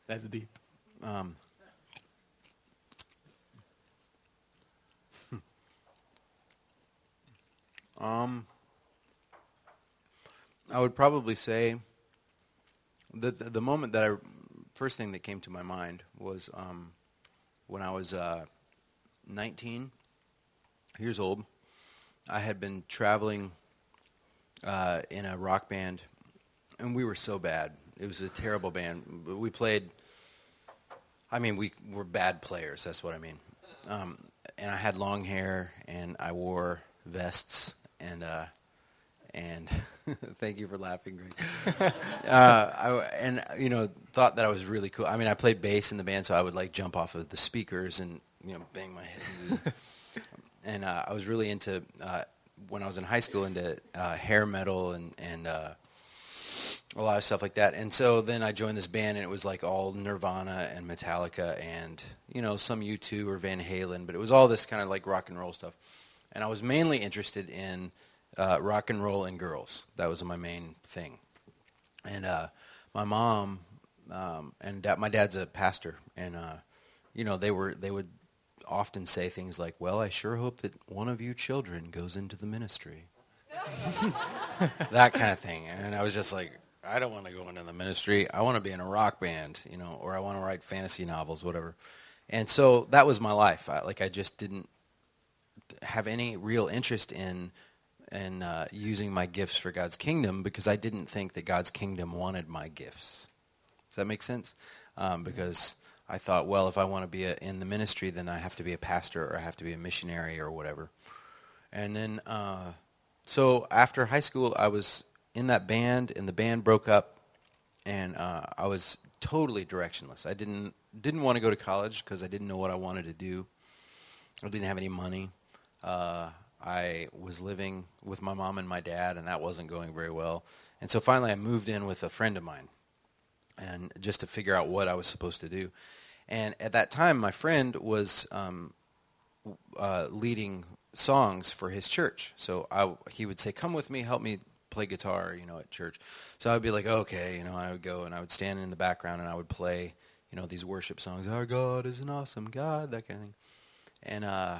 That's deep. Um, um, I would probably say that the, the moment that I first thing that came to my mind was um, when I was uh, 19 years old. I had been traveling uh, in a rock band, and we were so bad. It was a terrible band. We played. I mean, we were bad players. That's what I mean. Um, and I had long hair, and I wore vests, and uh, and thank you for laughing, Greg. uh, I, and you know, thought that I was really cool. I mean, I played bass in the band, so I would like jump off of the speakers and you know bang my head. and uh, I was really into uh, when I was in high school into uh, hair metal and and uh, a lot of stuff like that. And so then I joined this band, and it was like all Nirvana and Metallica, and you know some U2 or Van Halen, but it was all this kind of like rock and roll stuff. And I was mainly interested in uh, rock and roll and girls. That was my main thing. And uh, my mom um, and dad, my dad's a pastor, and you know they were they would often say things like, "Well, I sure hope that one of you children goes into the ministry." that kind of thing. And I was just like, I don't want to go into the ministry. I want to be in a rock band, you know, or I want to write fantasy novels, whatever. And so that was my life. I, like I just didn't have any real interest in in uh, using my gifts for God's kingdom because I didn't think that God's kingdom wanted my gifts. Does that make sense? Um, because I thought, well, if I want to be a, in the ministry, then I have to be a pastor or I have to be a missionary or whatever. And then, uh, so after high school, I was in that band, and the band broke up, and uh, I was totally directionless. I didn't didn't want to go to college because I didn't know what I wanted to do. I didn't have any money. Uh, I was living with my mom and my dad, and that wasn't going very well. And so finally, I moved in with a friend of mine, and just to figure out what I was supposed to do. And at that time, my friend was um, uh, leading songs for his church. So I, he would say, "Come with me, help me play guitar," you know, at church. So I would be like, "Okay," you know, I would go and I would stand in the background and I would play, you know, these worship songs. Our God is an awesome God, that kind of thing. And uh,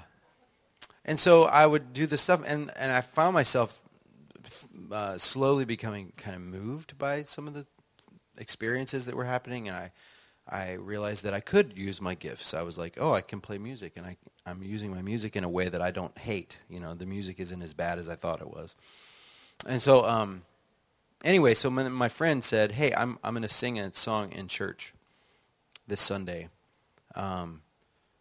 and so I would do this stuff, and and I found myself uh, slowly becoming kind of moved by some of the experiences that were happening, and I I realized that I could use my gifts. I was like, oh, I can play music, and I, I'm using my music in a way that I don't hate. You know, the music isn't as bad as I thought it was. And so, um, anyway, so my, my friend said, hey, I'm, I'm going to sing a song in church this Sunday. Um,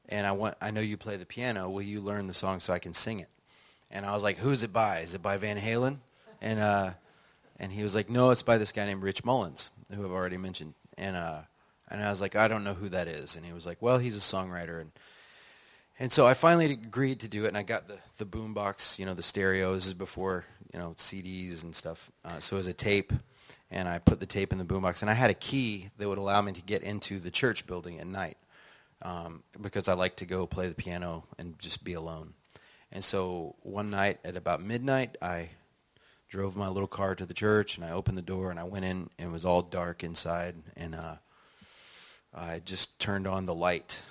and I, want, I know you play the piano. Will you learn the song so I can sing it? And I was like, who's it by? Is it by Van Halen? And, uh, and he was like, no, it's by this guy named Rich Mullins, who I've already mentioned. And, uh, and I was like, I don't know who that is. And he was like, well, he's a songwriter. And, and so I finally agreed to do it, and I got the, the boom box, you know, the stereo. This is before, you know, CDs and stuff. Uh, so it was a tape, and I put the tape in the boom box. And I had a key that would allow me to get into the church building at night um, because I like to go play the piano and just be alone. And so one night at about midnight, I drove my little car to the church, and I opened the door, and I went in, and it was all dark inside. And uh, I just turned on the light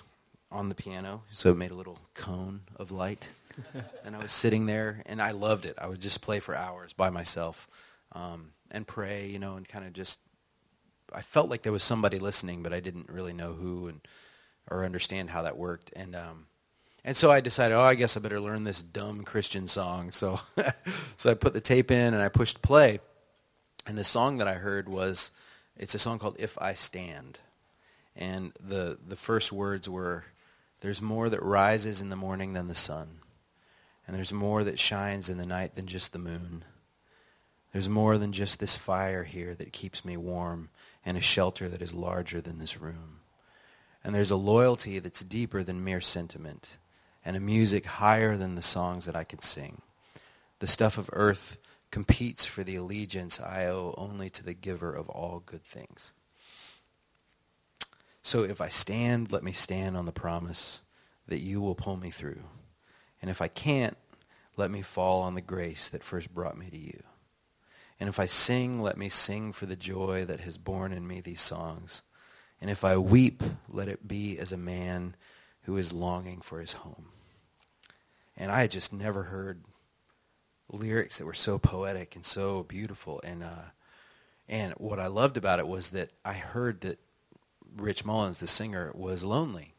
on the piano, so it made a little cone of light. and I was sitting there, and I loved it. I would just play for hours by myself um, and pray, you know, and kind of just. I felt like there was somebody listening, but I didn't really know who and or understand how that worked. And um, and so I decided, oh, I guess I better learn this dumb Christian song. So so I put the tape in and I pushed play, and the song that I heard was, it's a song called "If I Stand." And the, the first words were, There's more that rises in the morning than the sun. And there's more that shines in the night than just the moon. There's more than just this fire here that keeps me warm and a shelter that is larger than this room. And there's a loyalty that's deeper than mere sentiment and a music higher than the songs that I could sing. The stuff of earth competes for the allegiance I owe only to the giver of all good things. So if I stand, let me stand on the promise that you will pull me through. And if I can't, let me fall on the grace that first brought me to you. And if I sing, let me sing for the joy that has born in me these songs. And if I weep, let it be as a man who is longing for his home. And I had just never heard lyrics that were so poetic and so beautiful. And uh, and what I loved about it was that I heard that Rich Mullins, the singer, was lonely.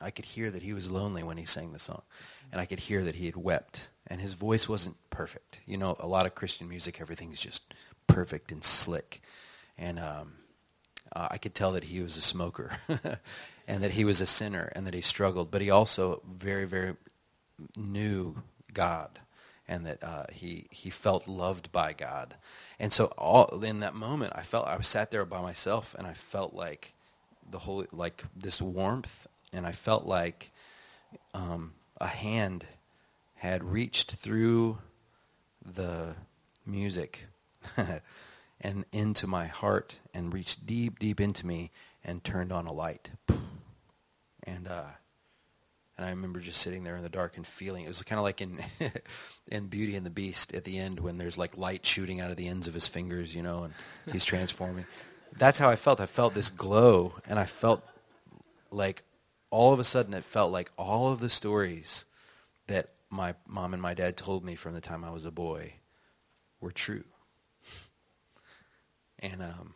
I could hear that he was lonely when he sang the song. And I could hear that he had wept. And his voice wasn't perfect. You know, a lot of Christian music, everything's just perfect and slick. And um, uh, I could tell that he was a smoker and that he was a sinner and that he struggled. But he also very, very knew God and that uh, he, he felt loved by God. And so all in that moment, I felt I was sat there by myself, and I felt like the whole like this warmth, and I felt like um, a hand had reached through the music and into my heart and reached deep, deep into me and turned on a light. And uh, and I remember just sitting there in the dark and feeling it was kind of like in in Beauty and the Beast at the end when there's like light shooting out of the ends of his fingers, you know, and he's transforming. That's how I felt. I felt this glow, and I felt like all of a sudden it felt like all of the stories that my mom and my dad told me from the time I was a boy were true. And um,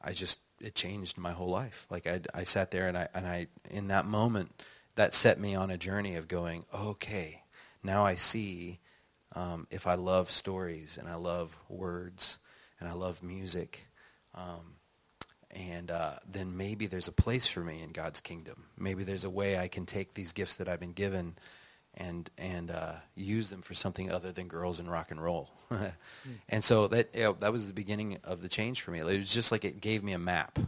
I just it changed my whole life. Like I, I sat there and I, and I, in that moment, that set me on a journey of going, okay, now I see um, if I love stories and I love words and I love music, um, and uh, then maybe there's a place for me in God's kingdom. Maybe there's a way I can take these gifts that I've been given and and uh, use them for something other than girls and rock and roll. mm. And so that you know, that was the beginning of the change for me. It was just like it gave me a map.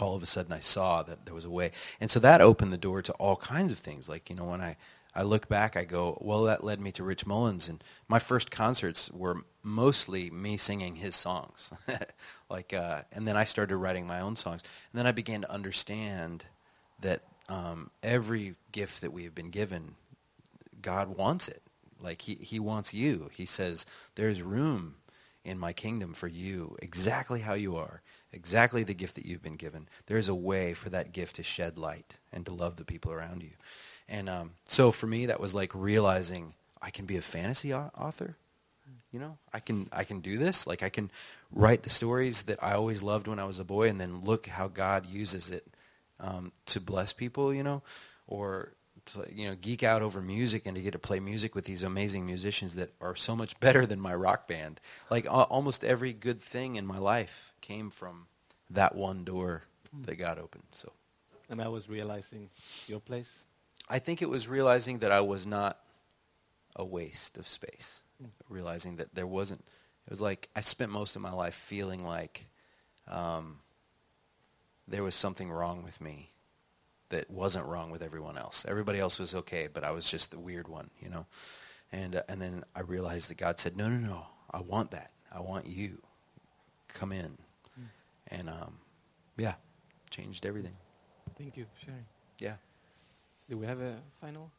All of a sudden, I saw that there was a way, and so that opened the door to all kinds of things. Like you know, when I I look back, I go, well, that led me to Rich Mullins, and my first concerts were mostly me singing his songs, like, uh, and then I started writing my own songs, and then I began to understand that um, every gift that we have been given, God wants it. Like he he wants you. He says there's room in my kingdom for you, exactly how you are, exactly the gift that you've been given. There is a way for that gift to shed light and to love the people around you. And um, so for me, that was like realizing I can be a fantasy author. You know, I can I can do this. Like I can write the stories that I always loved when I was a boy, and then look how God uses it um, to bless people. You know, or to you know geek out over music and to get to play music with these amazing musicians that are so much better than my rock band. Like uh, almost every good thing in my life came from that one door that God opened. So, and I was realizing your place I think it was realizing that I was not a waste of space. Mm. Realizing that there wasn't. It was like I spent most of my life feeling like um, there was something wrong with me that wasn't wrong with everyone else. Everybody else was okay, but I was just the weird one, you know. And uh, and then I realized that God said, "No, no, no. I want that. I want you. Come in." Mm. And um, yeah, changed everything. Thank you for sharing. Yeah. Do we have a final?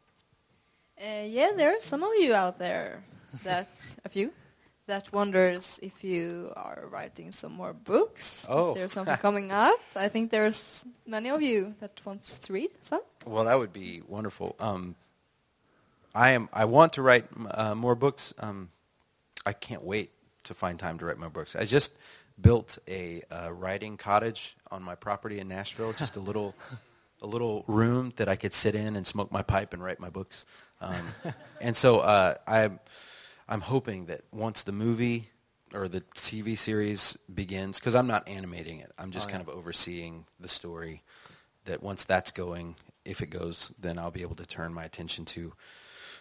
Uh, yeah, there are some of you out there, That's a few, that wonders if you are writing some more books. Oh. If there's something coming up. I think there's many of you that wants to read some. Well, that would be wonderful. Um, I am. I want to write uh, more books. Um, I can't wait to find time to write more books. I just built a uh, writing cottage on my property in Nashville. Just a little a little room that I could sit in and smoke my pipe and write my books. Um, and so uh, I'm, I'm hoping that once the movie or the TV series begins, because I'm not animating it, I'm just oh, yeah. kind of overseeing the story, that once that's going, if it goes, then I'll be able to turn my attention to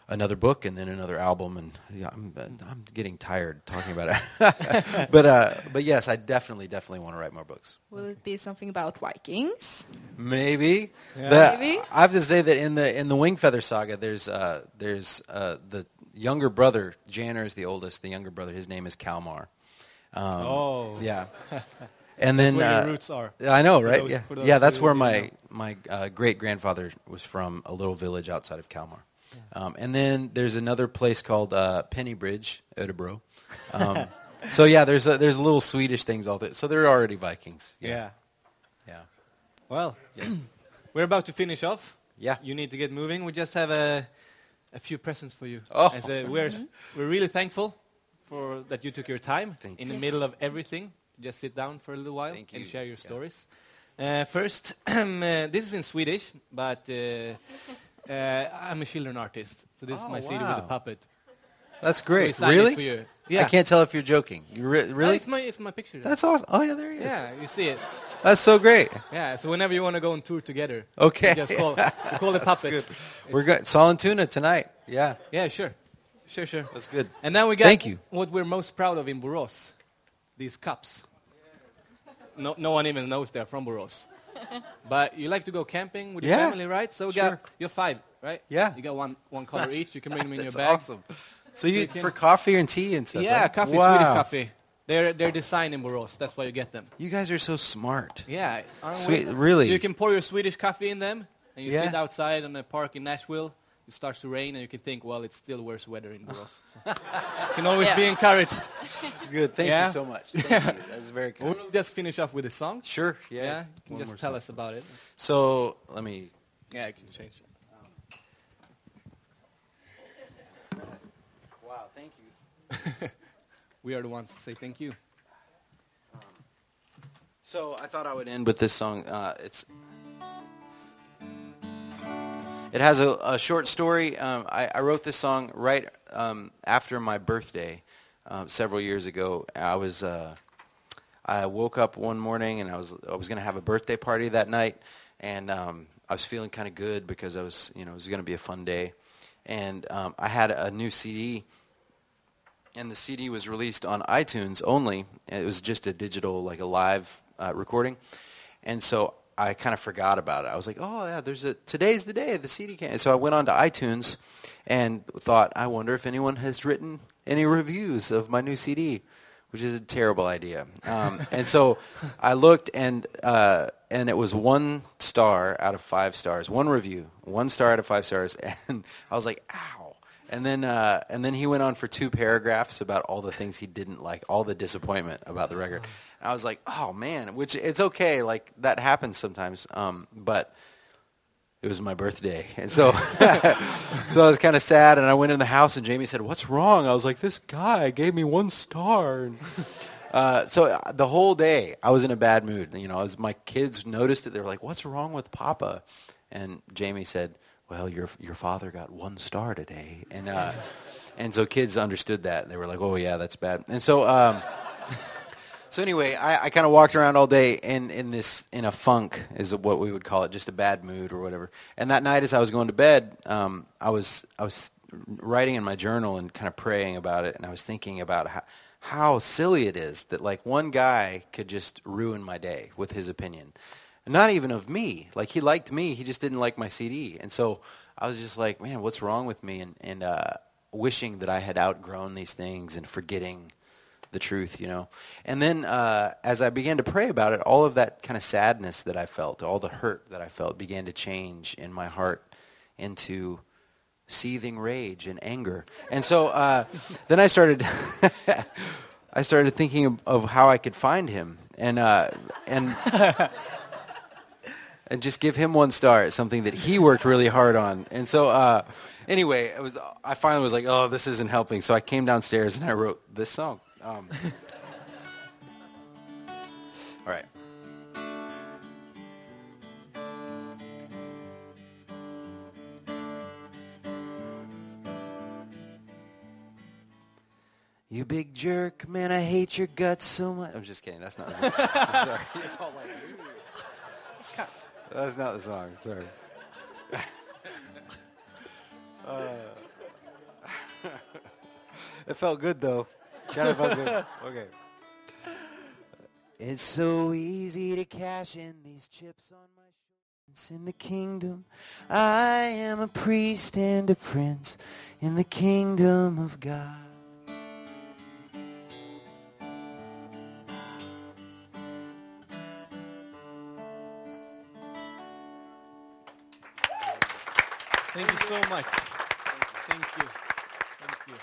another book and then another album, and yeah, I'm I'm getting tired talking about it. but uh, but yes, I definitely definitely want to write more books. Will it be something about Vikings? Maybe. Yeah. The, Maybe. I have to say that in the in the Wingfeather saga, there's uh, there's uh, the younger brother. Janner is the oldest. The younger brother, his name is Kalmar. Um, oh. Yeah. And then where uh, your roots are. I know, right? Those, yeah, yeah. That's where my my uh, great grandfather was from, a little village outside of Kalmar. Um, and then there's another place called uh, Pennybridge, Ödebro. Um, so yeah, there's a, there's little Swedish things all there. So they're already Vikings. Yeah. Yeah. yeah. Well, yeah. we're about to finish off. Yeah. You need to get moving. We just have a a few presents for you. Oh. As a, we're we're really thankful for that you took your time Thanks. in the middle of everything. Just sit down for a little while Thank and you. share your yeah. stories. Uh, first, uh, this is in Swedish, but uh, uh, I'm a children artist, so this oh, is my wow. CD with a puppet. That's great. So really? Yeah. I can't tell if you're joking. You re- oh, really? No, it's my it's my picture. That's awesome. Oh yeah, there he is. Yeah, you see it. That's so great. Yeah. So whenever you want to go on tour together, okay, just call call the puppets. We're good. Sollentuna tonight. Yeah. Yeah, sure, sure, sure. That's good. And now we got Thank you. what we're most proud of in Borås, these cups. No, no one even knows they're from Borås. but you like to go camping with your yeah, family, right? So we sure. got you're five right? Yeah. You got one one color each. You can bring them in your That's bag. awesome. So you, for coffee and tea and stuff. Yeah, right? coffee, wow. Swedish coffee. They're they're designed in Borås. That's why you get them. You guys are so smart. Yeah, Sweet, really. So you can pour your Swedish coffee in them, and you yeah. sit outside on a park in Nashville. It starts to rain, and you can think, well, it's still worse weather in Borås. So can always yeah. be encouraged. Good. Thank yeah? you so much. Thank you. That's very cool. We'll just finish off with a song. Sure. Yeah. Yeah. You can just tell song. us about it. So let me. Yeah, I can change we are the ones to say thank you. So I thought I would end with this song. Uh, it's it has a, a short story. Um, I, I wrote this song right um, after my birthday um, several years ago. I was uh, I woke up one morning and I was I was going to have a birthday party that night, and um, I was feeling kind of good because I was you know it was going to be a fun day, and um, I had a new CD and the CD was released on iTunes only. It was just a digital, like a live uh, recording, and so I kind of forgot about it. I was like, "Oh yeah, there's a today's the day the CD came." So I went on to iTunes and thought, "I wonder if anyone has written any reviews of my new CD," which is a terrible idea. Um, and so I looked, and uh, and it was one star out of five stars, one review, one star out of five stars, and I was like, "Ow." And then, uh, and then he went on for two paragraphs about all the things he didn't like, all the disappointment about the record. And I was like, oh man, which it's okay, like that happens sometimes. Um, but it was my birthday, and so, so I was kind of sad. And I went in the house, and Jamie said, "What's wrong?" I was like, "This guy gave me one star." And, uh, so uh, the whole day, I was in a bad mood. You know, as my kids noticed it, they were like, "What's wrong with Papa?" And Jamie said, well, your your father got one star today, and uh, and so kids understood that. They were like, oh yeah, that's bad. And so um, so anyway, I, I kind of walked around all day in in this in a funk is what we would call it, just a bad mood or whatever. And that night, as I was going to bed, um, I was I was writing in my journal and kind of praying about it, and I was thinking about how how silly it is that like one guy could just ruin my day with his opinion not even of me. Like he liked me, he just didn't like my CD. And so I was just like, man, what's wrong with me? And, and uh, wishing that I had outgrown these things and forgetting the truth, you know. And then uh, as I began to pray about it, all of that kind of sadness that I felt, all the hurt that I felt, began to change in my heart into seething rage and anger. And so uh, then I started, I started thinking of, of, how I could find him, and uh, and and just give him one star. It's something that he worked really hard on. And so, uh, anyway, it was. I finally was like, oh, this isn't helping. So I came downstairs and I wrote this song. Um, all right. You big jerk, man, I hate your guts so much. I'm just kidding. That's not. Sorry. That's not the song. Sorry. uh, it felt good though. Kind of felt good. Okay. It's so easy to cash in these chips on my shoulders in the kingdom. I am a priest and a prince in the kingdom of God. Thank you so much. Thank you. Thank you.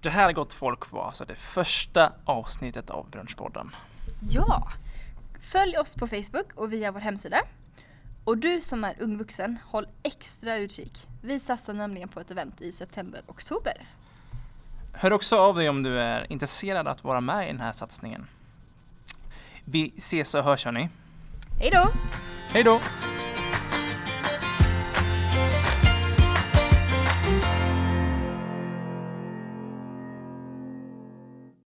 Det här, gott folk, var alltså det första avsnittet av Brunchpodden. Ja! Följ oss på Facebook och via vår hemsida. Och du som är ung vuxen, håll extra utkik. Vi satsar nämligen på ett event i september-oktober. Hör också av dig om du är intresserad att vara med i den här satsningen. Vi ses och hörs hörni. Hej då! Hej då!